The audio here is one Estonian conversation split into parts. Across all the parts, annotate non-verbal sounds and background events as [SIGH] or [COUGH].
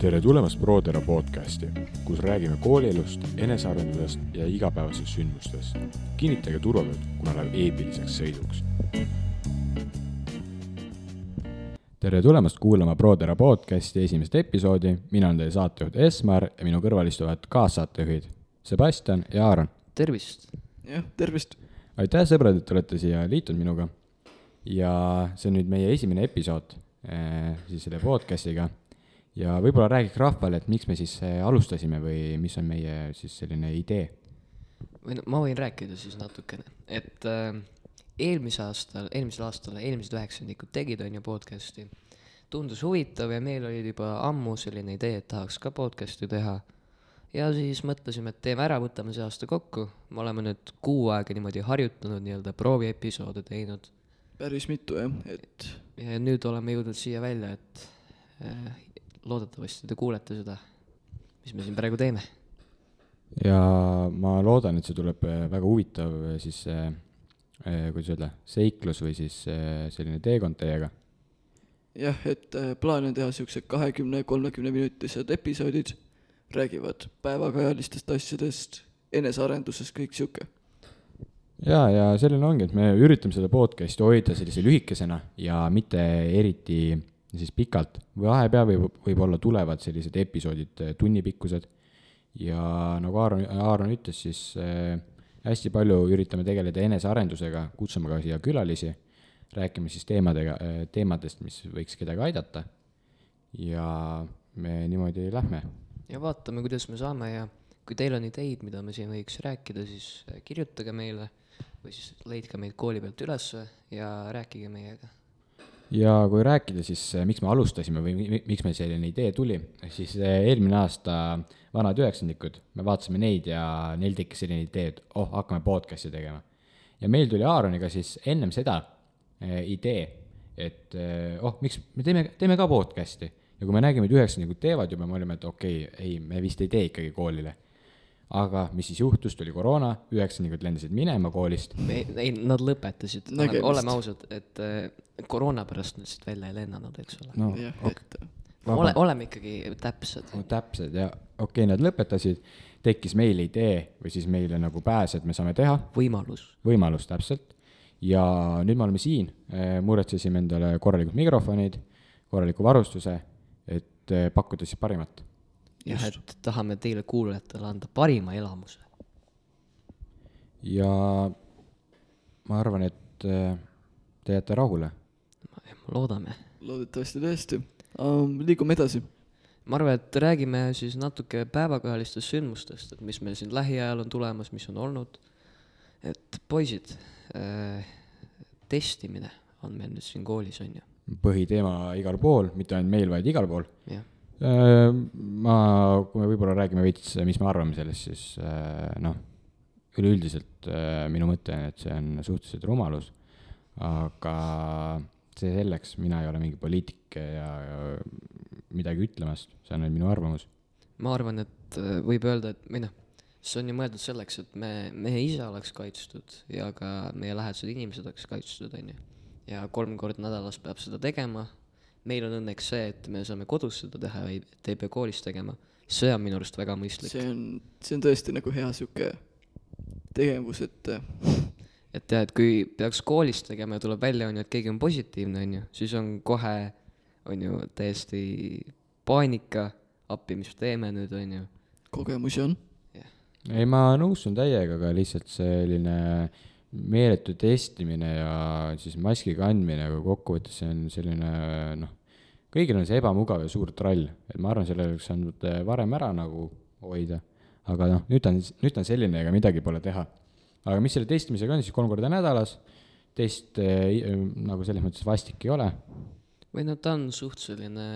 tere tulemast ProTera podcasti, kus räägime koolielust, enesearendusest ja igapäevastest sündmustest. kinnitage turvavööd, kuna läheb eepiliseks sõiduks. tere tulemast kuulama ProTera podcasti esimest episoodi, mina olen teie saatejuht Esmar ja minu kõrval istuvad kaassaatejuhid Sebastian ja Aaron. tervist! jah, tervist! aitäh, sõbrad, et olete siia liitunud minuga. ja see on nüüd meie esimene episood eh, siis selle podcast'iga ja võib-olla räägiks rahvale, et miks me siis eh, alustasime või mis on meie siis selline idee? või no ma võin rääkida siis natukene, et äh, eelmise aastal, eelmisel aastal eelmised üheksandikud tegid, on ju, podcast'i. tundus huvitav ja meil oli juba ammu selline idee, et tahaks ka podcast'i teha. ja siis mõtlesime, et teeme ära, võtame see aasta kokku. me oleme nüüd kuu aega niimoodi harjutanud, nii-öelda prooviepisoode teinud. päris mitu jah, et. ja nüüd oleme jõudnud siia välja, et äh, loodetavasti te kuulete seda, mis me siin praegu teeme. ja ma loodan, et see tuleb eh, väga huvitav eh, siis eh, kuidas öelda, seiklus või siis eh, selline teekond teiega. jah, et äh, plaan on teha siuksed kahekümne, kolmekümne minutised episoodid, räägivad päevakajalistest asjadest, enesearendusest, kõik sihuke. ja, ja selline ongi, et me üritame seda podcast'i hoida sellise lühikesena ja mitte eriti siis pikalt. vahepeal võib, võib-olla tulevad sellised episoodid eh, tunnipikkused ja nagu Aaron, Aaron ütles, siis äh, hästi palju üritame tegeleda enesearendusega, kutsume ka siia külalisi, räägime siis teemadega äh,, teemadest, mis võiks kedagi aidata. ja me niimoodi lähme. ja vaatame, kuidas me saame ja kui teil on ideid, mida me siin võiks rääkida, siis äh, kirjutage meile või siis leidke meid kooli pealt ülesse ja rääkige meiega ja kui rääkida siis, eh, miks me alustasime või mi- miks meil selline idee tuli, siis eh, eelmine aasta vanad üheksandikud, me vaatasime neid ja neil tekkis selline idee, et oh, hakkame podcast'i tegema. ja meil tuli Aaroniga siis ennem seda eh, idee, et oh, miks me teeme, teeme ka podcast'i. ja kui me nägime, et üheksandikud teevad juba, me olime, et okei okay,, ei, me vist ei tee ikkagi koolile aga mis siis juhtus, tuli koroona, üheksandikud lendasid minema koolist. me, ei, nad lõpetasid, oleme, Nägemist. oleme ausad, et koroona pärast nad lihtsalt välja ei lennanud, eks ole. No jah ok, et ole, oleme ikkagi täpsed. No täpsed ja okei okay,, nad lõpetasid, tekkis meile idee või siis meile nagu pääs, et me saame teha, võimalus. Võimalus täpselt. ja nüüd me oleme siin, muretsesime endale korralikud mikrofonid, korraliku varustuse, et eh, pakkuda siis parimat. jah, et tahame teile kuulajatele anda parima elamuse. Ja ma arvan, et eh, te jääte rahule. Loodame loodetavasti tõesti um,. liigume edasi. ma arvan, et räägime siis natuke päevakajalistest sündmustest, et mis meil siin lähiajal on tulemas, mis on olnud. et poisid äh,, testimine on meil nüüd siin koolis, on ju, põhiteema igal pool, mitte ainult meil, vaid igal pool jah. Äh, ma, kui me võib-olla räägime veits, mis me arvame sellest, siis äh, noh, üleüldiselt äh, minu mõte on, et see on suhteliselt rumalus, aga see selleks, mina ei ole mingi poliitik ja, ja midagi ütlemast, see on minu arvamus. ma arvan, et äh, võib öelda, et või noh, see on ju mõeldud selleks, et me, meie ise oleks kaitstud ja ka meie lähedased inimesed oleks kaitstud, on ju. ja kolm korda nädalas peab seda tegema. meil on õnneks see, et me saame kodus seda teha, ei, et ei pea koolis tegema. see on minu arust väga mõistlik. see on, see on tõesti nagu hea sihuke tegevus, et äh, et jah, et kui peaks koolis tegema ja tuleb välja, on ju, et keegi on positiivne, on ju, siis on kohe, on ju, täiesti paanika, appi, mis teeme nüüd, on ju. kogemusi on. ei, ma nõustun täiega, aga lihtsalt selline meeletu testimine ja siis maski kandmine, aga kokkuvõttes see on selline noh, kõigil on see ebamugav ja suur trall, et ma arvan, selle oleks saanud varem ära nagu hoida. aga noh, nüüd ta on, nüüd ta on selline, ega midagi pole teha. Aga mis selle testimisega on, siis kolm korda nädalas, test eh, nagu selles mõttes vastik ei ole. või no ta on suht selline,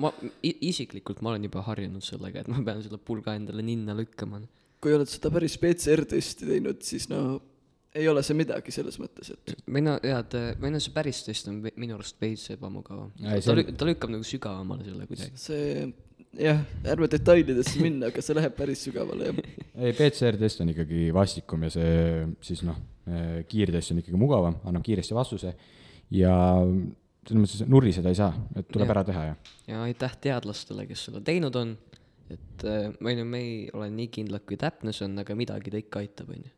ma isiklikult ma olen juba harjunud sellega, et ma pean selle pulga endale ninna lükkama. kui oled seda päris PCR-testi teinud, siis no ei ole see midagi selles mõttes, et või no jaa, et või no see päris test on minu arust veits ebamugavam. Ei, see ta ta lükkab nagu sügavamale selle kuidagi. see jah, ärme detailidesse minna, aga see läheb päris sügavale jah. [LAUGHS] ei, PCR-test on ikkagi vastikum ja see siis noh, kiirtest on ikkagi mugavam, annab kiiresti vastuse ja selles mõttes nuriseda ei saa, et tuleb Jah. ära teha ja ja aitäh teadlastele, kes seda teinud on, et äh, ma on ju, me ei ole nii kindlad, kui täpne see on, aga midagi ta ikka aitab, on ju.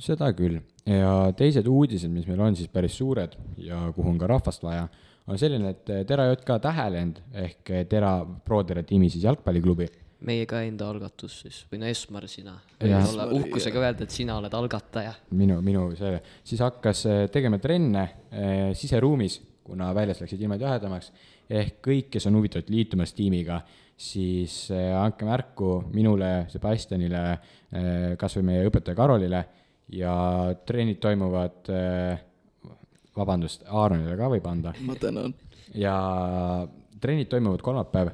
seda küll ja teised uudised, mis meil on siis päris suured ja kuhu on ka rahvast vaja, on selline, et Tera JK tähelend ehk Tera Prodere tiimi siis jalgpalliklubi meie ka enda algatus siis või no Esmar, sina. Olla uhkusega öelda, et sina oled algataja. minu, minu see, siis hakkas eh, tegema trenne eh, siseruumis, kuna väljas läksid ilmad jahedamaks. ehk kõik, kes on huvitatud liitumas tiimiga, siis eh, andke märku minule, Sebastianile eh,, kasvõi meie õpetaja Karolile ja trennid toimuvad eh,, vabandust, Aaronile ka võib anda ma tänan. ja trennid toimuvad kolmapäev,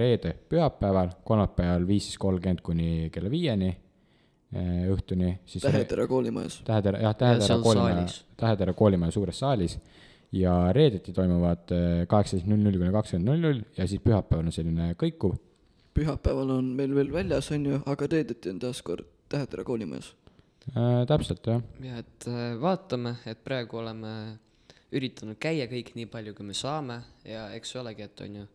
reede, pühapäeval, kolmapäeval viis kolmkümmend kuni kella viieni eh, õhtuni, Tähetera koolimajas. Tähetera, jah, Ja Tähetera koolimaja saalis., Tähetera koolimaja suures saalis ja reedeti toimuvad eh, kaheksateist null null kuni kakskümmend null null ja siis pühapäeval on selline kõikuv. pühapäeval on meil veel väljas, on ju, aga reedeti on taas kord Tähetera koolimajas. Täpselt jah, ja et äh, vaatame, et praegu oleme üritanud käia kõik nii palju, kui me saame. Ja eks olegi, et on ju,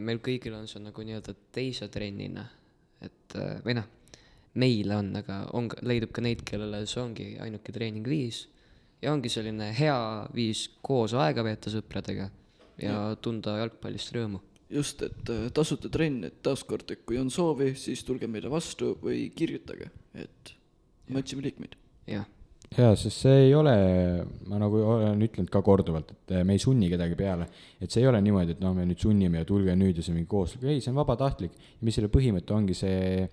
meil kõigil on see nagu nii-öelda teise trennina, et äh, või noh, meile on, aga on, leidub ka neid, kellele see ongi ainuke treeningviis. Ja ongi selline hea viis koos aega veeta sõpradega ja tunda jalgpallist rõõmu. just, et äh, tasuta trenn, et taaskord, et kui on soovi, siis tulge meile vastu või kirjutage, et me otsime liikmeid. jah, jaa, sest see ei ole, ma nagu olen ütlenud ka korduvalt, et eh, me ei sunni kedagi peale. et see ei ole niimoodi, et noh, me nüüd sunnime ja tulge nüüd ja see on mingi koosolek, ei, see on vabatahtlik. mis selle põhimõte ongi see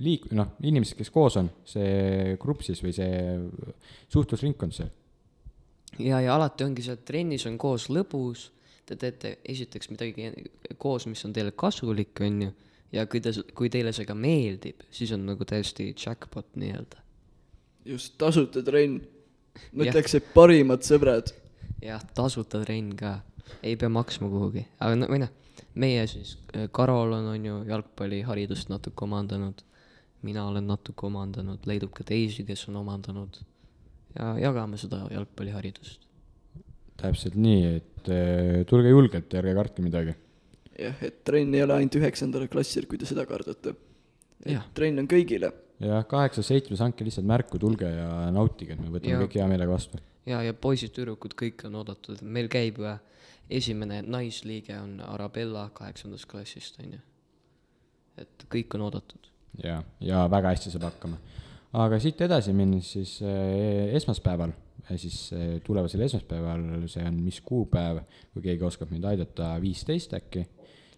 liik-, noh, inimesed, kes koos on, see grupp siis või see suhtlusringkond seal. ja, ja alati ongi see, et trennis on koos lõbus, te teete esiteks midagi koos, mis on teile kasulik, on ju, ja kui te, kui teile see ka meeldib, siis on nagu täiesti jackpot nii-öelda. just, tasuta trenn. ma ütleks, et parimad sõbrad. jah, tasuta trenn ka, ei pea maksma kuhugi, aga no või noh, meie siis, Karol on, on ju jalgpalliharidust natuke omandanud, mina olen natuke omandanud, leidub ka teisi, kes on omandanud ja jagame seda jalgpalliharidust. täpselt nii, et eh, tulge julgelt ja ärge kartke midagi. jah, et trenn ei ole ainult üheksandal klassil, kui te seda kardate. Trenn on kõigile. jah, kaheksas-seitsmes, andke lihtsalt märku, tulge ja nautige, me võtame Ja- kõik hea meelega vastu. ja, ja poisid-tüdrukud kõik on oodatud, meil käib äh, esimene naisliige on Arabella kaheksandast klassist, on ju. et kõik on oodatud. ja, ja väga hästi saab hakkama. aga siit edasi minnes siis eh, esmaspäeval, siis eh, tulevasel esmaspäeval, see on mis kuupäev, kui keegi oskab mind aidata, viisteist äkki,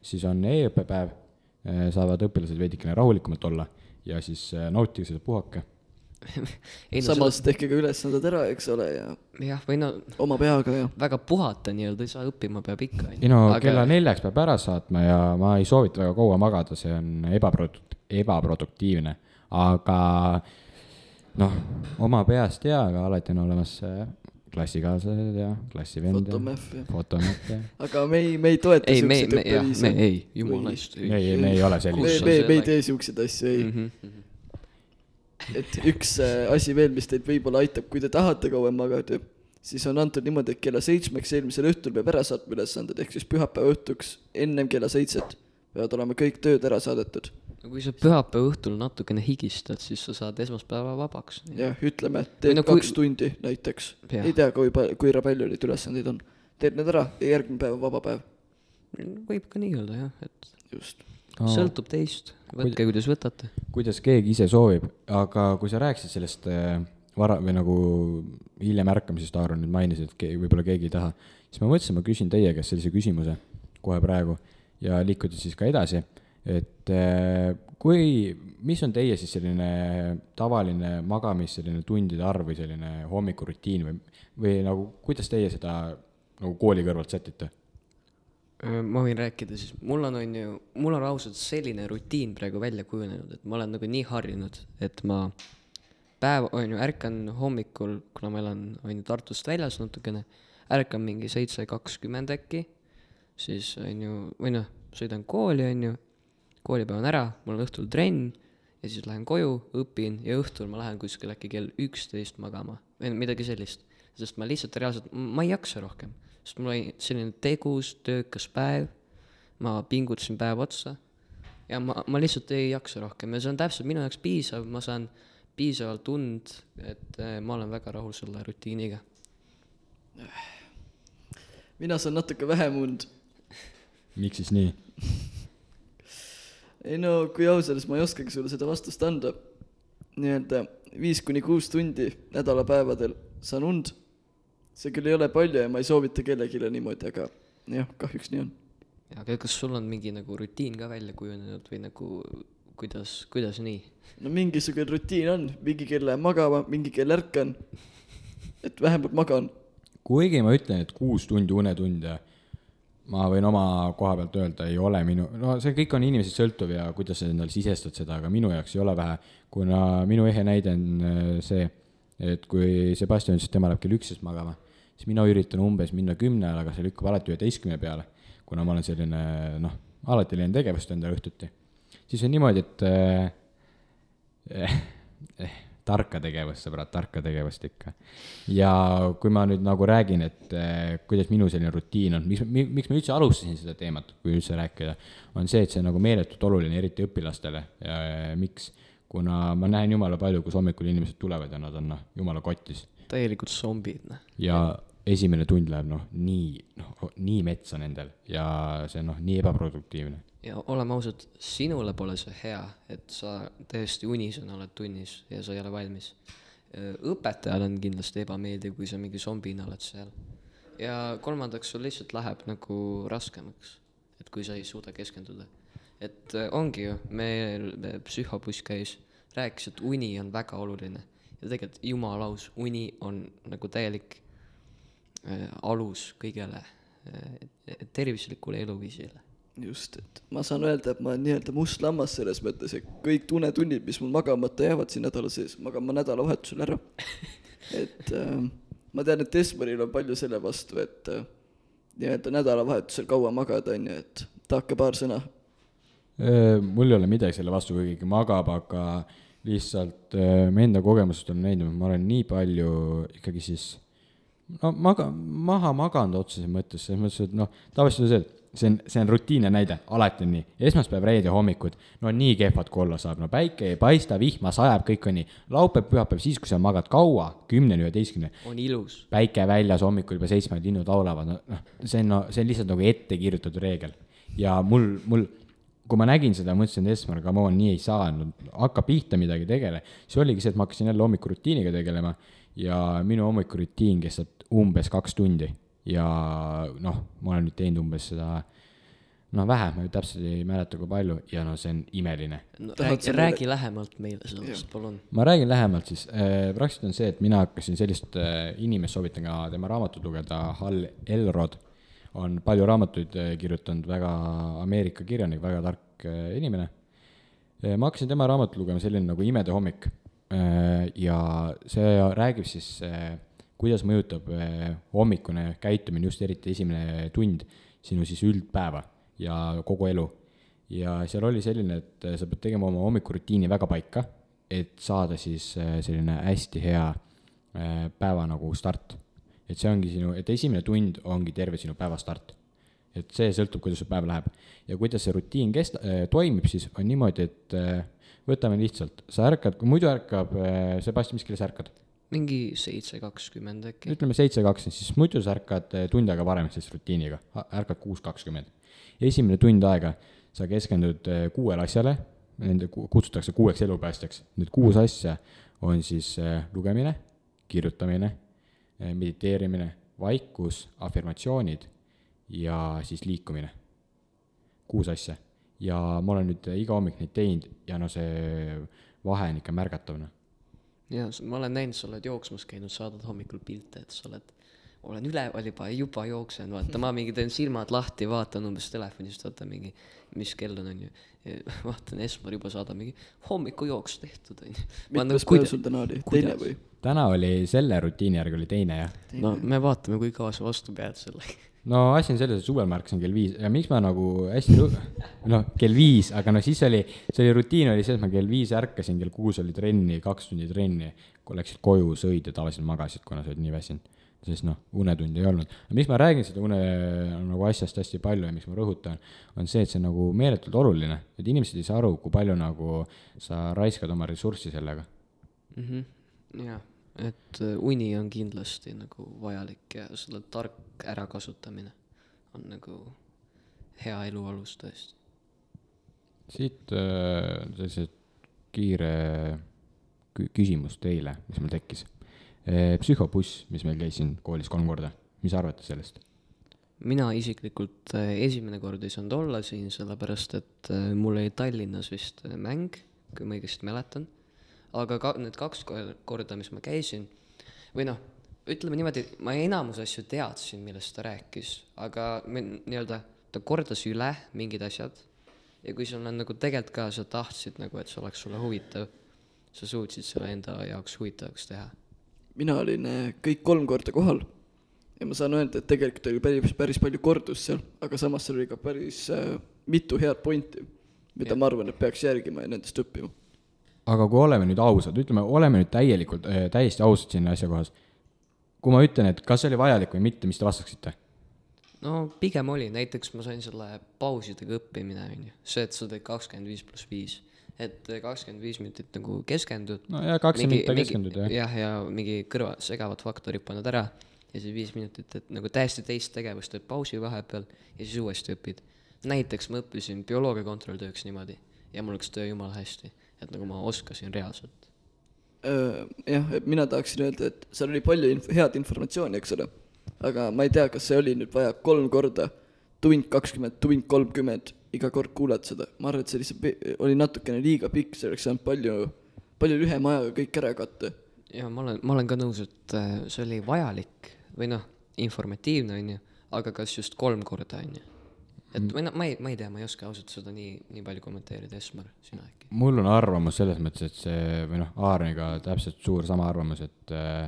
siis on e-õppepäev, saavad õpilased veidikene rahulikumalt olla ja siis eh, nautige seda puhake. ei no samas tehke ka ülesanded ära, eks ole, ja seda, jah, või no oma peaga ja väga puhata nii-öelda ei saa, õppima peab ikka, ei no aga... kella neljaks peab ära saatma ja ma ei soovita väga kaua magada, see on ebaprodukt-, ebaproduktiivne, aga noh, oma peast ja, aga alati on olemas äh, klassikaaslased ja klassivend ja fotomehv ja. fotomehv ja aga me ei, me ei toeta ei, me, siukseid me, jah, me ei, jumala eest. ei, ei, me ei ole me, sellised. Sa me, me ei tee siukseid asju, ei. Mhm. et üks äh, asi veel, mis teid võib-olla aitab, kui te tahate kauem magada, siis on antud niimoodi, et kella seitsmeks eelmisel õhtul peab ära saatma ülesanded, ehk siis pühapäeva õhtuks ennem kella seitset peavad olema kõik tööd ära saadetud. Kui sa pühapäeva õhtul natukene higistad, siis sa saad esmaspäeva vabaks. jah, ütleme, et teed no kui- kaks tundi näiteks. Ei tea, kui palju, kui palju neid ülesandeid on. teed need ära ja järgmine päev on vaba päev. võib ka nii öelda jah, et just. No, sõltub teist, võtke kuidas võtate. kuidas keegi ise soovib, aga kui sa rääkisid sellest äh, vara või nagu hiljem ärkamisest, Aaron nüüd mainisid, et keegi, võib-olla keegi ei taha, siis ma mõtlesin, ma küsin teie käest sellise küsimuse kohe praegu ja liikuda siis ka edasi, et äh, kui, mis on teie siis selline tavaline magamis, selline tundide arv või selline hommikurutiin või, või nagu kuidas teie seda nagu kooli kõrvalt sätite? ma võin rääkida siis, mul on, on ju, mul on ausalt selline rutiin praegu välja kujunenud, et ma olen nagu nii harjunud, et ma päev, on ju, ärkan hommikul, kuna ma elan, on ju, Tartust väljas natukene, ärkan mingi seitse kakskümmend äkki, siis on ju, või noh, sõidan kooli, on ju, koolipäev on ära, mul on õhtul trenn ja siis lähen koju, õpin ja õhtul ma lähen kuskil äkki kell üksteist magama või midagi sellist. sest ma lihtsalt reaalselt, ma ei jaksa rohkem. sest mul oli selline tegus, töökas päev, ma pingutasin päev otsa ja ma, ma lihtsalt ei jaksa rohkem ja see on täpselt minu jaoks piisav, ma saan piisavalt und, et äh, ma olen väga rahul selle rutiiniga. mina saan natuke vähem und miks siis nii? [LAUGHS] ei no kui aus olla, siis ma ei oskagi sulle seda vastust anda. nii-öelda viis kuni kuus tundi nädalapäevadel saan und. see küll ei ole palju ja ma ei soovita kellelegi niimoodi, aga jah, kahjuks nii on. aga kas sul on mingi nagu rutiin ka välja kujunenud või nagu kuidas, kuidas nii? no mingisugune rutiin on, mingi kell lähen magama, mingi kell ärkan. et vähemalt magan. kuigi ma ütlen, et kuus tundi unetunde, ma võin oma koha pealt öelda, ei ole minu, no see kõik on inimesest sõltuv ja kuidas sa endale sisestad seda, aga minu jaoks ei ole vähe, kuna minu ehe näide on äh, see, et kui Sebastian ütles, et tema läheb kell üksteist magama, siis mina üritan umbes minna kümne ajal, aga see lükkab alati üheteistkümne peale, kuna ma olen selline noh, alati leian tegevust endale õhtuti. siis on niimoodi, et äh, eh, [LAUGHS] tarka tegevust, sõbrad, tarka tegevust ikka. ja kui ma nüüd nagu räägin, et eh, kuidas minu selline rutiin on, miks, miks ma üldse alustasin seda teemat, kui üldse rääkida, on see, et see on nagu meeletult oluline, eriti õpilastele miks, kuna ma näen jumala palju, kus hommikul inimesed tulevad ja nad on noh, jumala kotis täielikud zombid, noh. ja esimene tund läheb noh, nii, noh, nii metsa nendel ja see on noh, nii ebaproduktiivne ja oleme ausad, sinule pole see hea, et sa täiesti unisena oled tunnis ja sa ei ole valmis. õpetajal on kindlasti ebameeldiv, kui sa mingi zombina oled seal. ja kolmandaks, sul lihtsalt läheb nagu raskemaks, et kui sa ei suuda keskenduda. et äh, ongi ju, meil me- psühhobuss käis, rääkis, et uni on väga oluline ja tegelikult jumala aus, uni on nagu täielik äh, alus kõigele äh, tervislikule eluviisile just, et ma saan öelda, et ma olen nii-öelda must lammas selles mõttes, et kõik tunnetunnid, mis mul magamata jäävad siin nädala sees, magan ma nädalavahetusel ära. [LAUGHS] et äh, ma tean, et Esmeril on palju selle vastu, et äh, nii-öelda nädalavahetusel kaua magada, on ju, et tahake paar sõna. Öö, mul ei ole midagi selle vastu, kui keegi magab, aga lihtsalt öö, ma enda kogemusest olen näinud, ma olen nii palju ikkagi siis no maga-, maha maganud otseses mõttes, selles mõttes, et noh, tavaliselt on see, et see on, see on rutiinne näide, alati on nii, esmaspäev, reede hommikud, no nii kehvad kui olla saab, no päike ei paista, vihma sajab, kõik on nii, laupäev, pühapäev, siis kui sa magad kaua, kümneni, üheteistkümneni, on ilus. päike väljas hommikul juba seitsme linnud laulavad, no noh, see on no,, see on lihtsalt nagu ette kirjutatud reegel. ja mul, mul, kui ma nägin seda, mõtlesin, et Esmer, come on, nii ei saa no,, hakka pihta midagi, tegele. siis oligi see, et ma hakkasin jälle hommikurutiiniga tegelema ja minu hommikurutiin kestab umbes kaks tundi ja noh, ma olen nüüd teinud umbes seda noh, vähe, ma nüüd täpselt ei mäleta, kui palju ja no see on imeline. No räägi, räägi lähemalt meile sellest, palun. ma räägin lähemalt siis. Äh,, praktiliselt on see, et mina hakkasin sellist äh, inimest, soovitan ka tema raamatut lugeda, Hal Elrod on palju raamatuid äh, kirjutanud, väga Ameerika kirjanik, väga tark äh, inimene. Äh,. ma hakkasin tema raamatut lugema, selline nagu Imede hommik. Äh, ja see räägib siis äh,, kuidas mõjutab äh, hommikune käitumine, just eriti esimene tund sinu siis üldpäeva ja kogu elu ja seal oli selline, et äh, sa pead tegema oma hommikurutiini väga paika, et saada siis äh, selline hästi hea päeva nagu start. et see ongi sinu, et esimene tund ongi terve sinu päeva start. et see sõltub, kuidas su päev läheb ja kuidas see rutiin kest- toimib, siis on niimoodi, et võtame lihtsalt, sa ärkad, muidu ärkab Sebastian, mis kell sa ärkad? Mingi seitse kakskümmend äkki. ütleme seitse kakskümmend, siis muidu sa ärkad eh, tund aega varem siis rutiiniga, ärkad kuus kakskümmend. esimene tund aega sa keskendud eh, kuuele asjale, nende ku- kutsutakse kuueks elupäästjaks, need kuus asja on siis eh, lugemine, kirjutamine, mediteerimine, vaikus, afirmatsioonid ja siis liikumine. kuus asja ja ma olen nüüd iga hommik neid teinud ja no see vahe on ikka märgatav noh ja s- ma olen näinud, sa oled jooksmas käinud, saadad hommikul pilte, et sa oled, olen üleval juba, juba jooksen, vaata, ma mingi teen silmad lahti, vaatan umbes telefonist, vaatan mingi, mis kell on, onju. vaatan, Esmar juba saadab mingi hommikujooks tehtud, onju. mitmes päev sul täna oli, teine või? Täna oli selle rutiini järgi oli teine jah. no me vaatame, kui kaua sa vastu pead sellega. no asi on selles, et suvel ma ärkasin kell viis ja miks ma nagu hästi, [LAUGHS] noh kell viis, aga no siis oli, see oli rutiin oli see, et ma kell viis ärkasin, kell kuus oli trenni, kaks tundi trenni. läksid koju, sõid ja tavaliselt magasid, kuna sa olid nii väsinud. sest noh, unetundi ei olnud. miks ma räägin seda une nagu asjast hästi palju ja miks ma rõhutan, on see, et see on nagu meeletult oluline, et inimesed ei saa aru, kui palju nagu sa raiskad oma ressurssi sellega. mhmh, jah, et äh, uni on kindlasti nagu vajalik ja selle tark ärakasutamine on nagu hea elu alus tõesti. siit äh, selline kiire kü- küsimus teile, mis mul tekkis. psühhobuss, mis meil käis siin koolis kolm korda, mis arvate sellest? mina isiklikult äh, esimene kord ei saanud olla siin, sellepärast et mul oli Tallinnas vist mäng, kui ma õigesti mäletan. Aga ka need kaks kor- korda, mis ma käisin või noh, ütleme niimoodi, ma enamus asju teadsin, millest ta rääkis, aga nii-öelda ta kordas üle mingid asjad ja kui sul on nagu tegelikult ka sa tahtsid nagu, et see oleks sulle huvitav, sa suutsid selle enda jaoks huvitavaks teha. mina olin äh, kõik kolm korda kohal ja ma saan öelda, et tegelikult oli päris, päris palju kordust seal, aga samas seal oli ka päris äh, mitu head pointi, mida Jah. ma arvan, et peaks järgima ja nendest õppima. Aga kui oleme nüüd ausad, ütleme, oleme nüüd täielikult, täiesti ausad siin asja kohas. kui ma ütlen, et kas see oli vajalik või mitte, mis te vastaksite? no pigem oli, näiteks ma sain selle pausidega õppimine, on ju, see, et sa teed kakskümmend viis pluss viis, et kakskümmend viis minutit nagu keskendud. no ja kaks minutit keskendud jah. jah, ja mingi kõrva, segavad faktorid paned ära ja siis viis minutit, et nagu täiesti teist tegevust teed pausi vahepeal ja siis uuesti õpid. näiteks ma õppisin bioloogia kontrolltööks niimoodi ja mul läks töö jumala hästi, et nagu ma oskasin reaalselt. Jah, mina tahaksin öelda, et seal oli palju inf-, head informatsiooni, eks ole, aga ma ei tea, kas see oli nüüd vaja kolm korda, tund kakskümmend, tund kolmkümmend, iga kord kuulad seda, ma arvan, et see lihtsalt oli natukene liiga pikk, see oleks saanud palju, palju lühema ajaga kõik ära katta. ja ma olen, ma olen ka nõus, et äh, see oli vajalik või noh, informatiivne on ju, aga kas just kolm korda on ju. Et või noh, ma ei, ma ei tea, ma ei oska ausalt seda nii, nii palju kommenteerida, Esmar, sina äkki? mul on arvamus selles mõttes, et see või noh, Aarniga täpselt suur sama arvamus, et äh,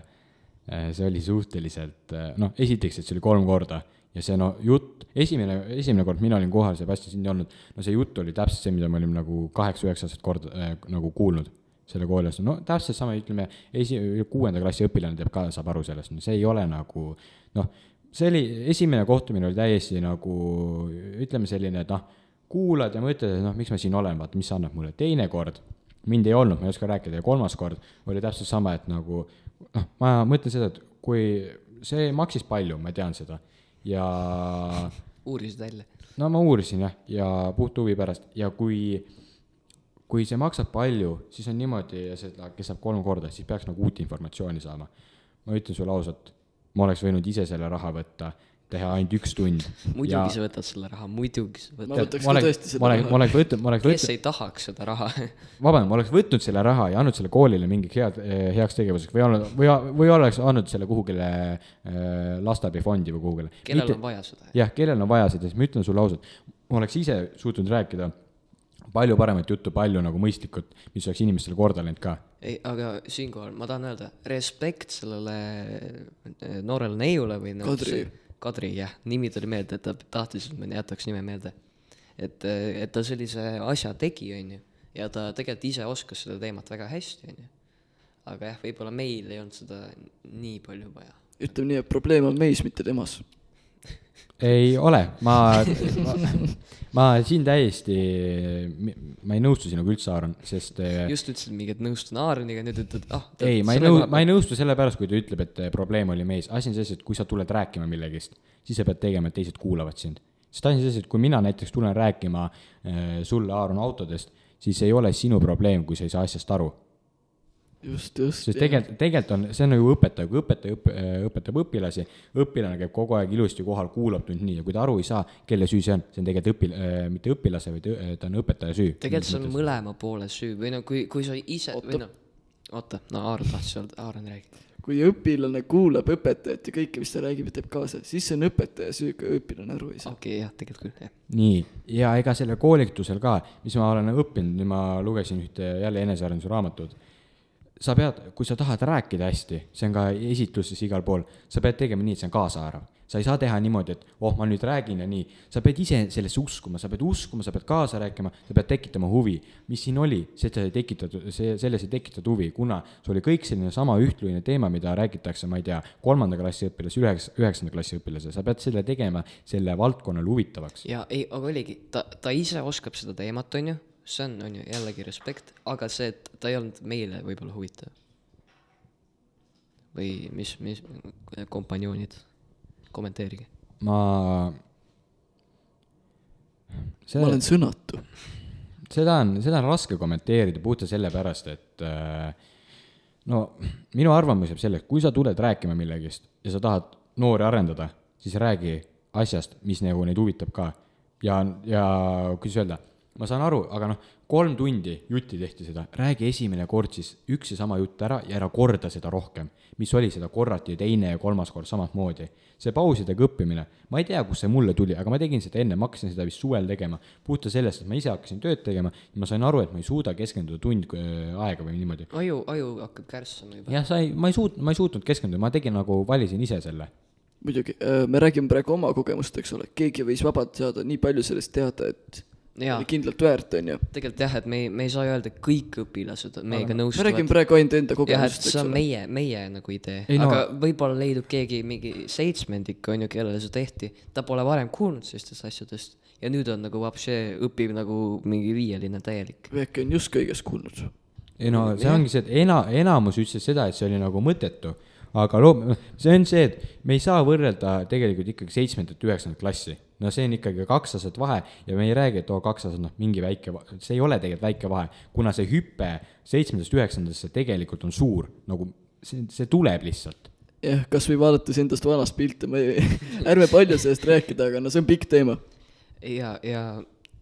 see oli suhteliselt äh, noh, esiteks, et see oli kolm korda ja see no jutt, esimene, esimene kord mina olin kohal, Sebastian sind ei olnud, no see jutt oli täpselt see, mida me olime nagu kaheksa-üheksased korda äh, nagu kuulnud selle kooli asja, no täpselt sama, ütleme esi, kuuenda klassi õpilane teeb ka, saab aru sellest, no see ei ole nagu noh, see oli, esimene kohtumine oli täiesti nagu ütleme selline, et noh, kuulad ja mõtled, et noh, miks ma siin olen, vaata, mis see annab mulle, teine kord mind ei olnud, ma ei oska rääkida ja kolmas kord oli täpselt sama, et nagu noh, ma mõtlen seda, et kui see maksis palju, ma tean seda ja uurisid välja? no ma uurisin jah, ja puht huvi pärast ja kui, kui see maksab palju, siis on niimoodi seda, kes saab kolm korda, siis peaks nagu uut informatsiooni saama. ma ütlen sulle ausalt, ma oleks võinud ise selle raha võtta, teha ainult üks tund. muidugi sa võtad selle raha, muidugi sa ma võtad. võtaks ka tõesti ma seda oleks, ma raha. oleks võtnud, ma oleks kes võtnud, ei tahaks seda raha? [LAUGHS] vabandan, ma oleks võtnud selle raha ja andnud selle koolile mingiks head, heaks tegevuseks või olnud, või, või oleks andnud selle kuhugile äh, lasteabifondi või kuhugile. kellel on vaja seda? jah, kellel on vaja seda, siis ma ütlen sulle ausalt, ma oleks ise suutnud rääkida palju paremat juttu, palju nagu mõistlikut, mis oleks inimestele korda läinud ka. ei, aga siinkohal ma tahan öelda respekt sellele eh, noorele neiule või nagu Kadri. Kadri jah, nimi tuli meelde, et ta tahtis, et ma jätaks nime meelde. et, et ta sellise asja tegi, onju, ja ta tegelikult ise oskas seda teemat väga hästi, onju. aga jah, võib-olla meil ei olnud seda nii palju vaja. ütleme nii, et probleem on meis, mitte temas. Ei ole, ma, ma, ma siin täiesti, ma ei nõustu sinuga üldse, Aaron, sest äh, just ütlesid mingi, et nõustun Aaroniga, nüüd ütled, ah. ei, ma ei nõu-, ma ei nõustu sellepärast, kui ta ütleb, et eh, probleem oli mees, asi on selles, et kui sa tuled rääkima millegist, siis sa pead tegema, et teised kuulavad sind. sest asi on selles, et kui mina näiteks tulen rääkima äh, sulle, Aaron, autodest, siis ei ole sinu probleem, kui sa ei saa asjast aru. just, just. sest tegelikult, tegelikult on, see on nagu õpetaja, kui õpetaja õp, õpetab õpilasi, õpilane käib kogu aeg ilusti kohal, kuulab tund nii ja kui ta aru ei saa, kelle süü see on, see on tegelikult õpil-, mitte õpilase, vaid õ- ta on õpetaja süü. tegelikult see on mõlema poole süü või no kui, kui sa ise Oota. või noh, oota, no Aaron tahtis öelda, Aaron räägi. kui õpilane kuulab õpetajat ja kõike, mis ta räägib ja teeb kaasa, siis see on õpetaja süü, kui õpilane aru ei saa. okei okay,, jah, tegelikult küll, jah. nii, ja ega selle koolitusel ka, mis ma olen õppinud, nüüd ma lugesin ühte jälle enesearenduse raamatut, sa pead, kui sa tahad rääkida hästi, see on ka esitlustes igal pool, sa pead tegema nii, et see on kaasaarv. sa ei saa teha niimoodi, et oh, ma nüüd räägin ja nii. sa pead ise sellesse uskuma, sa pead uskuma, sa pead kaasa rääkima, sa pead tekitama huvi. mis siin oli, seda ei tekitatud, see, selles ei tekitatud huvi, kuna see oli kõik selline sama ühtluine teema, mida räägitakse, ma ei tea, kolmanda klassi õpilase, üheks, üheksanda klassi õpilase, sa pead selle tegema selle valdkonnale huvitavaks. ja ei, aga oligi, ta, ta ise oskab seda teemat, on ju, see on, on ju jällegi respekt, aga see, et ta ei olnud meile võib-olla huvitav või mis, mis kompanjoonid, kommenteerige. ma. ma olen sõnatu. seda on, seda on raske kommenteerida puhtalt sellepärast, et äh, no minu arvamus jääb selleks, kui sa tuled rääkima millegist ja sa tahad noori arendada, siis räägi asjast, mis nagu neid huvitab ka. ja, ja kuidas öelda, ma saan aru, aga noh, kolm tundi jutti tehti seda, räägi esimene kord siis üks ja sama jutt ära ja ära korda seda rohkem. mis oli, seda korrati teine ja kolmas kord samamoodi. see pausidega õppimine, ma ei tea, kust see mulle tuli, aga ma tegin seda enne, ma hakkasin seda vist suvel tegema. puhta sellest, et ma ise hakkasin tööd tegema ja ma sain aru, et ma ei suuda keskenduda tund äh, aega või niimoodi. aju, aju hakkab kärssama juba. jah, sa ei, ma ei suutnud, ma ei suutnud keskenduda, ma tegin nagu, valisin ise selle muidugi, äh, me räägime praegu oma kogemust, eks ole, keegi võis vabalt saada nii palju sellest teada, et jaa, kindlalt väärt, on ju. tegelikult jah, et me ei, me ei saa öelda, et kõik õpilased meiega me nõustuvad. räägime praegu ainult enda jah, et kogemust, eks see on meie, meie nagu idee, Ei no- aga võib-olla leidub keegi mingi seitsmendik, on ju, kellele see tehti, ta pole varem kuulnud sellistest asjadest ja nüüd on nagu vapšee, õpib nagu mingi viieline täielik. äkki on just kõigest kuulnud. ei no see ongi see, et ena-, enamus ütles seda, et see oli nagu mõttetu. Aga loo-, see on see, et me ei saa võrrelda tegelikult ikkagi seitsmendat, üheksandat klassi. no see on ikkagi kaks aastat vahe ja me ei räägi, et oo, kaks aastat, noh, mingi väike, see ei ole tegelikult väike vahe, kuna see hüpe seitsmendast üheksandasse tegelikult on suur, nagu see, see tuleb lihtsalt. jah, kasvõi vaadates endast vanast pilte, ma ei, [LAUGHS] ärme palju sellest rääkida, aga no see on pikk teema. ja, ja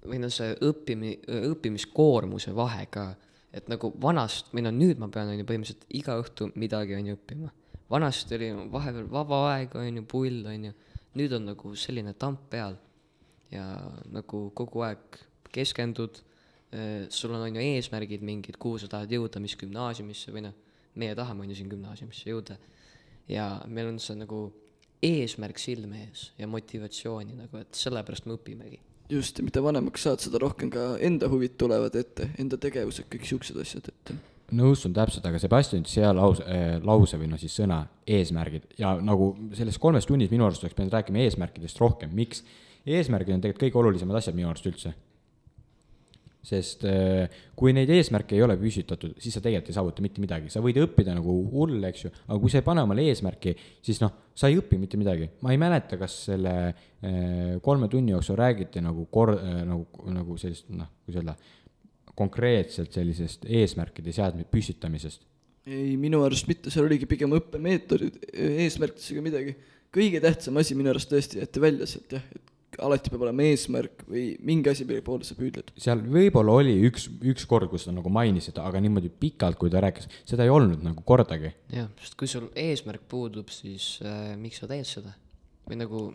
või noh, see õppimi-, õppimiskoormuse vahe ka, et nagu vanast, või no nüüd ma pean, on ju, põhimõtteliselt iga õhtu midagi, on ju, õppima. Vanasti oli vahepeal vaba aeg, on ju, pull, on ju, nüüd on nagu selline tamp peal ja nagu kogu aeg keskendud, sul on, on ju, eesmärgid mingid, kuhu sa tahad jõuda, mis gümnaasiumisse või noh, meie tahame, on ju, siin gümnaasiumisse jõuda. ja meil on see nagu eesmärk silme ees ja motivatsiooni nagu, et sellepärast me õpimegi just, ja mida vanemaks saad, seda rohkem ka enda huvid tulevad ette, enda tegevused, kõik siuksed asjad ette. Nõustun täpselt, aga Sebastian hea lause äh,, lause või noh, siis sõna eesmärgid ja nagu selles kolmes tunnis minu arust oleks pidanud rääkima eesmärkidest rohkem, miks? eesmärgid on tegelikult kõige olulisemad asjad minu arust üldse. sest äh, kui neid eesmärke ei ole püstitatud, siis sa tegelikult ei saavuta mitte midagi, sa võid õppida nagu hull, eks ju, aga kui sa ei pane omale eesmärki, siis noh, sa ei õpi mitte midagi. ma ei mäleta, kas selle äh, kolme tunni jooksul räägiti nagu kor- nagu, nagu sellist noh, kuidas öelda, konkreetselt sellisest eesmärkide seadme püstitamisest. ei, minu arust mitte, seal oligi pigem õppemeetodid, eesmärkides ega midagi. kõige tähtsam asi minu arust tõesti jäeti välja sealt jah, et alati peab olema eesmärk või mingi asi, mille poole sa püüdled. seal võib-olla oli üks, üks kord, kus ta nagu mainis seda, aga niimoodi pikalt, kui ta rääkis, seda ei olnud nagu kordagi. jah, sest kui sul eesmärk puudub, siis äh, miks sa teed seda? või nagu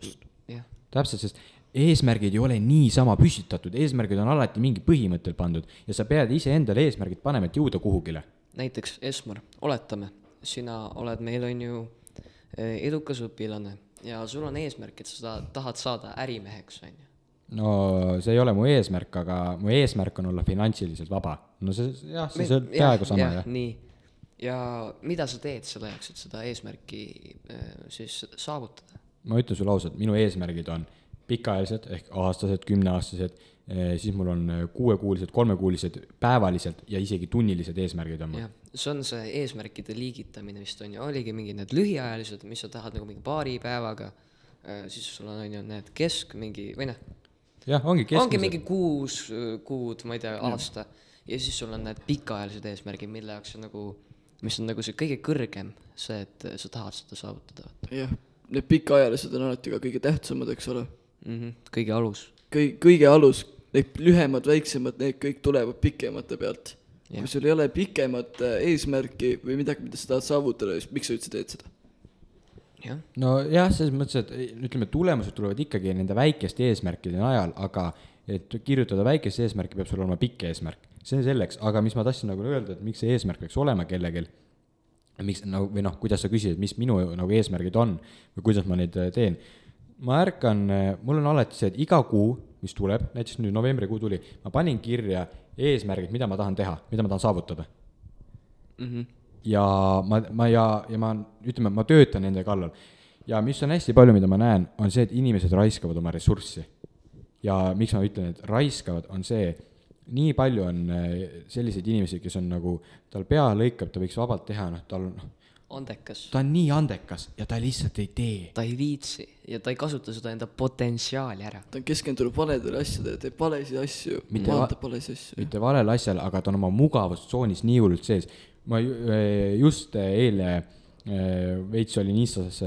jah, täpselt, sest eesmärgid ei ole niisama püstitatud, eesmärgid on alati mingi põhimõttel pandud ja sa pead iseendale eesmärgid panema, et jõuda kuhugile. näiteks Esmar, oletame, sina oled meil, on ju, eh, edukas õpilane ja sul on eesmärk, et sa tahad saada ärimeheks, on ju. no see ei ole mu eesmärk, aga mu eesmärk on olla finantsiliselt vaba. no see, jah, see, on peaaegu sama, jah. nii, ja mida sa teed selle jaoks, et seda eesmärki eh, siis saavutada? ma ütlen sulle ausalt, minu eesmärgid on pikaajalised ehk aastased, kümneaastased, siis mul on kuuekuulised, kolmekuulised, päevalised ja isegi tunnilised eesmärgid on mul. see on see eesmärkide liigitamine vist on ju, oligi mingid need lühiajalised, mis sa tahad nagu mingi paari päevaga, siis sul on, on ju need kesk mingi või noh, jah, ongi ongi keskmised. mingi kuus kuud, ma ei tea, aasta ja siis sul on need pikaajalised eesmärgid, mille jaoks on nagu, mis on nagu see kõige kõrgem, see, et sa tahad seda saavutada jah, need pikaajalised on alati ka kõige tähtsamad, eks ole. Mm. -hmm, kõige alus. kõi-, kõige alus, need lühemad, väiksemad, need kõik tulevad pikemate pealt. Kui sul ei ole pikemat äh, eesmärki või midagi, mida sa tahad saavutada, siis miks sa üldse teed seda? jah, nojah, selles mõttes, et eh, ütleme, tulemused tulevad ikkagi nende väikeste eesmärkide najal, aga et kirjutada väikest eesmärki, peab sul olema pikk eesmärk. see on selleks, aga mis ma tahtsin nagu öelda, et miks see eesmärk peaks olema kellelgi, miks nagu, või noh, kuidas sa küsisid, mis minu nagu eesmärgid on või kuidas ma neid eh, teen, ma ärkan, mul on alati see, et iga kuu, mis tuleb, näiteks nüüd novembrikuu tuli, ma panin kirja eesmärgid, mida ma tahan teha, mida ma tahan saavutada. Mhm. ja ma, ma ja, ja ma ütleme, ma töötan nende kallal. ja mis on hästi palju, mida ma näen, on see, et inimesed raiskavad oma ressurssi. ja miks ma ütlen, et raiskavad, on see, nii palju on eh, selliseid inimesi, kes on nagu, tal pea lõikab, ta võiks vabalt teha, noh, tal, noh, andekas, ta on nii andekas ja ta lihtsalt ei tee. ta ei viitsi ja ta ei kasuta seda enda potentsiaali ära. ta on keskendunud valedele asjadele, teeb valesid asju, Mitte va- maandab valesid asju. mitte valel asjal, aga ta on oma mugavustsoonis nii hullult sees. ma eh, just eh, eile eh, veits olin Instas,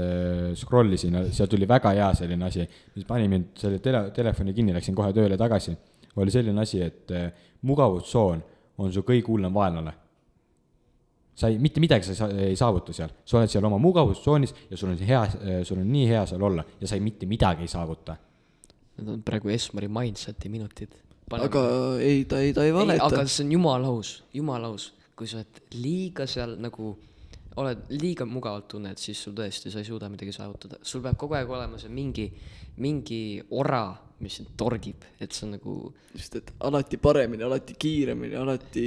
scroll isin, seal tuli väga hea selline asi, mis pani mind selle tele, telefoni kinni, läksin kohe tööle tagasi. oli selline asi, et mugavustsoon on su kõige hullem vaenlane. Sa ei, mitte midagi sa ei saa- ei saavuta seal, sa oled seal oma mugavustsoonis ja sul on hea, sul on nii hea seal olla ja sa ei mitte midagi ei saavuta. Need on praegu Esmari mindset'i minutid. aga ei, ta ei, ta ei ei, valeta aga. see on jumala aus, jumala aus, kui sa oled liiga seal nagu, oled liiga mugavalt tunned, siis sul tõesti, sa ei suuda midagi saavutada, sul peab kogu aeg olema see mingi, mingi ora, mis sind torgib, et see on nagu just, et alati paremini, alati kiiremini, alati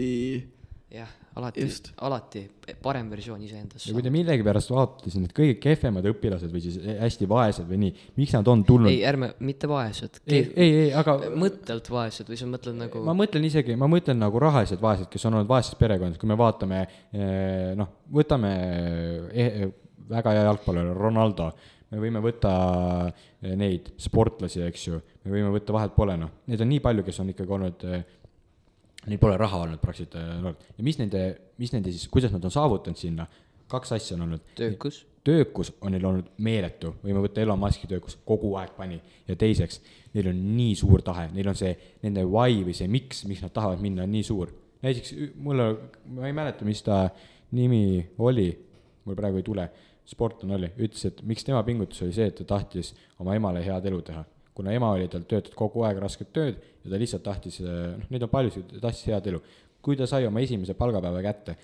jah, alati alati parem versioon iseendast ja kui te millegipärast vaatate siin need kõige kehvemad õpilased või siis hästi vaesed või nii, miks nad on tulnud? ei, ärme, mitte vaesed, ei, ei, ei, aga mõttelt vaesed või sa mõtled nagu ma mõtlen isegi, ma mõtlen nagu rahalised vaesed, kes on olnud vaestes perekondades, kui me vaatame eh, noh, võtame eh, väga hea jalgpallur Ronaldo, me võime võtta eh, neid sportlasi, eks ju, me võime võtta vahet pole noh, neid on nii palju, kes on ikkagi olnud eh, Neil pole raha olnud praktiliselt eh, noored ja mis nende, mis nende siis, kuidas nad on saavutanud sinna, kaks asja on olnud. töökus, töökus on neil olnud meeletu, võime võtta Elon Musk'i töökus, kogu aeg pani. ja teiseks, neil on nii suur tahe, neil on see, nende why või see miks, miks nad tahavad minna, on nii suur. näiteks mulle, ma ei mäleta, mis ta nimi oli, mul praegu ei tule, sportlane oli, ütles, et miks tema pingutus oli see, et ta tahtis oma emale head elu teha. Kuna ema oli tal töötanud kogu aeg rasket tööd ja ta lihtsalt tahtis, noh, neid on paljusid, ta tahtis head elu. kui ta sai oma esimese palgapäeva kätte,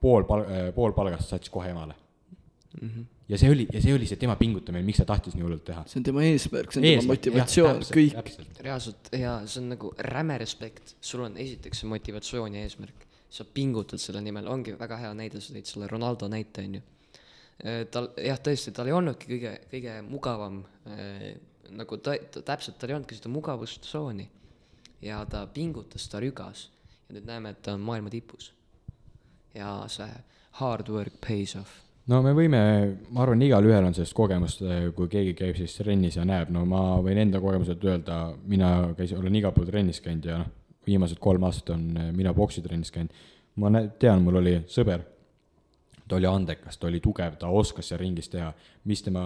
pool pal-, pool palgast saatis kohe emale ja see oli, ja see oli see tema pingutamine, miks ta tahtis nii hullult teha. see on tema eesmärk, see on tema motivatsioon, kõik. reaalselt ja see on nagu räme respekt, sul on esiteks see motivatsioon ja eesmärk, sa pingutad selle nimel, ongi väga hea näide, sa tõid selle Ronaldo näite, on ju. Tal jah, tõesti, tal ei olnudki kõige, kõige mugavam äh, nagu ta, ta täpselt, tal ei olnudki seda mugavustsooni. Ja ta pingutas, ta rügas. Ja nüüd näeme, et ta on maailma tipus. ja see hard work pays off. No me võime, ma arvan, igalühel on sellest kogemust, kui keegi käib siis trennis ja näeb, no ma võin enda kogemuselt öelda, mina käisin, olen igal pool trennis käinud ja noh, viimased kolm aastat on mina poksitrennis käinud. ma nä- tean, mul oli sõber, ta oli andekas, ta oli tugev, ta oskas seal ringis teha, mis tema,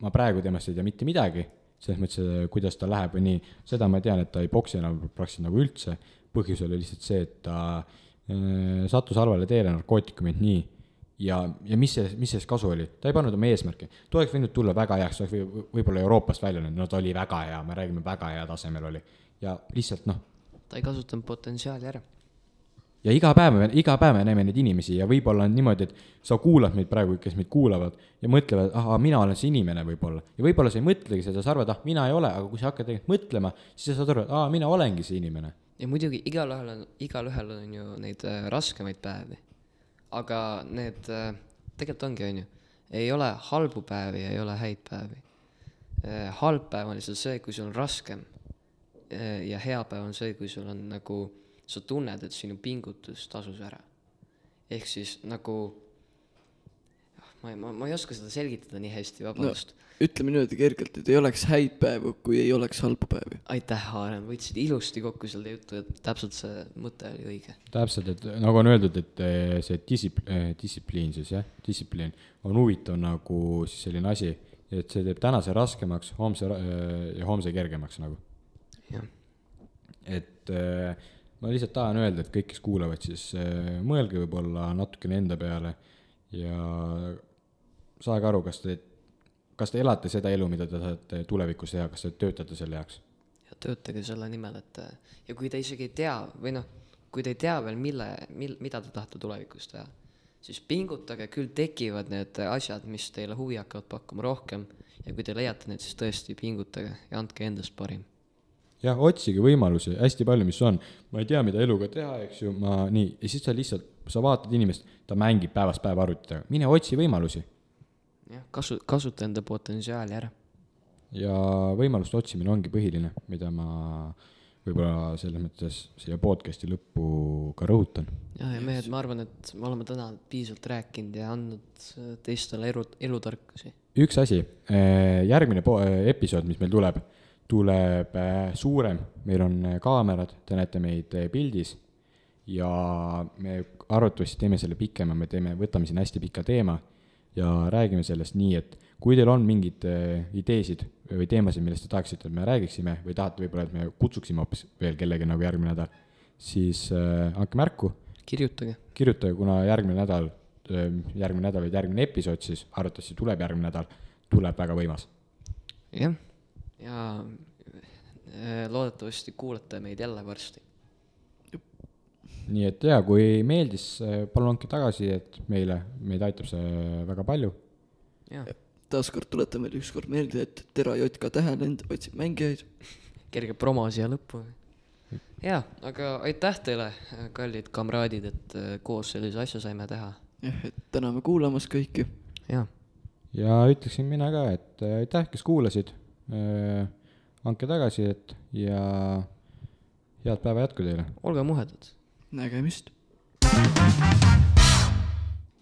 ma praegu temast ei tea mitte midagi, selles mõttes, kuidas ta läheb või nii, seda ma tean, et ta ei poksi enam praktiliselt nagu üldse, põhjus oli lihtsalt see, et ta äh, sattus halvale teele, narkootikumid, nii. ja, ja mis sellest, mis sellest kasu oli, ta ei pannud oma eesmärki, ta oleks võinud tulla väga heaks, oleks või, võib-olla Euroopast välja läinud, no ta oli väga hea, me räägime väga hea tasemel oli. ja lihtsalt noh, ta ei kasutanud potentsiaali ära ja iga päev, iga päev me näeme neid inimesi ja võib-olla on niimoodi, et sa kuulad meid praegu, kes meid kuulavad ja mõtlevad, ahah, mina olen see inimene võib-olla. ja võib-olla sa ei mõtlegi seda, sa arvad, ah, mina ei ole, aga kui sa hakkad tegelikult mõtlema, siis sa saad aru, et aa, mina olengi see inimene. ja muidugi igalühel on, igalühel on ju neid äh, raskemaid päevi. aga need äh, tegelikult ongi, on ju, ei ole halbu päevi ei ole häid päevi äh,. halb päev on lihtsalt see, kui sul on raskem äh,. ja hea päev on see, kui sul on nagu, sa tunned, et sinu pingutus tasus ära. ehk siis nagu, ma ei, ma, ma ei oska seda selgitada nii hästi, vabandust no.. ütleme niimoodi kergelt, et ei oleks häid päevu, kui ei oleks halbu päevi. aitäh, Aaren, võtsid ilusti kokku selle jutu, et täpselt see mõte oli õige. täpselt, et nagu on öeldud, et eh, see distsipl-, distsipliin siis jah, distsipliin on huvitav nagu siis selline asi, et see teeb tänase raskemaks, homse eh, ja homse kergemaks nagu. jah, et eh, ma lihtsalt tahan öelda, et kõik, kes kuulavad, siis eh, mõelge võib-olla natukene enda peale ja saage aru, kas te, kas te elate seda elu, mida te tahate tulevikus teha, kas te töötate selle heaks ja töötage selle nimel, et ja kui te isegi ei tea või noh, kui te ei tea veel, mille, mil-, mida te tahate tulevikus teha, siis pingutage, küll tekivad need asjad, mis teile huvi hakkavad pakkuma rohkem ja kui te leiate neid, siis tõesti pingutage ja andke endast parim. jah, otsige võimalusi, hästi palju, mis on. ma ei tea, mida eluga teha, eks ju, ma nii, ja siis sa lihtsalt, sa vaatad inimest, ta mängib päevast päeva arvuti taga, mine otsi võimalusi. jah, kasu, kasuta enda potentsiaali ära. ja võimaluste otsimine ongi põhiline, mida ma võib-olla selles mõttes siia podcast'i lõppu ka rõhutan. ja, ja mehed, ma arvan, et me oleme täna piisavalt rääkinud ja andnud teistele elu, elutarkusi. üks asi, järgmine po-, episood, mis meil tuleb, tuleb äh, suurem, meil on äh, kaamerad, te näete meid äh, pildis ja me arvatavasti teeme selle pikema, me teeme, võtame siin hästi pika teema ja räägime sellest nii, et kui teil on mingeid ideesid või teemasid, millest te tahaksite, et me räägiksime või tahate võib-olla, et me kutsuksime hoopis veel kellegi nagu järgmine nädal, siis äh, andke märku kirjutage. kirjutage, kuna järgmine nädal, järgmine nädal või järgmine episood siis, arvatavasti tuleb järgmine nädal, tuleb väga võimas. jah, ja äh, loodetavasti kuulete meid jälle varsti. nii et jaa, kui meeldis, palun andke tagasisidet meile, meid aitab see väga palju. taaskord tuletan veel ükskord meelde, et Tera JK Tähelend otsib mängijaid. [LAUGHS] kerge promo siia lõppu. jaa, aga aitäh teile, kallid kamraadid, et äh, koos sellise asja saime teha. jah, et täname kuulamast kõiki. jaa, ja ütleksin mina ka, et äh, aitäh, kes kuulasid. Andke tagasisidet ja head päeva jätku teile. olge muhedad. nägemist.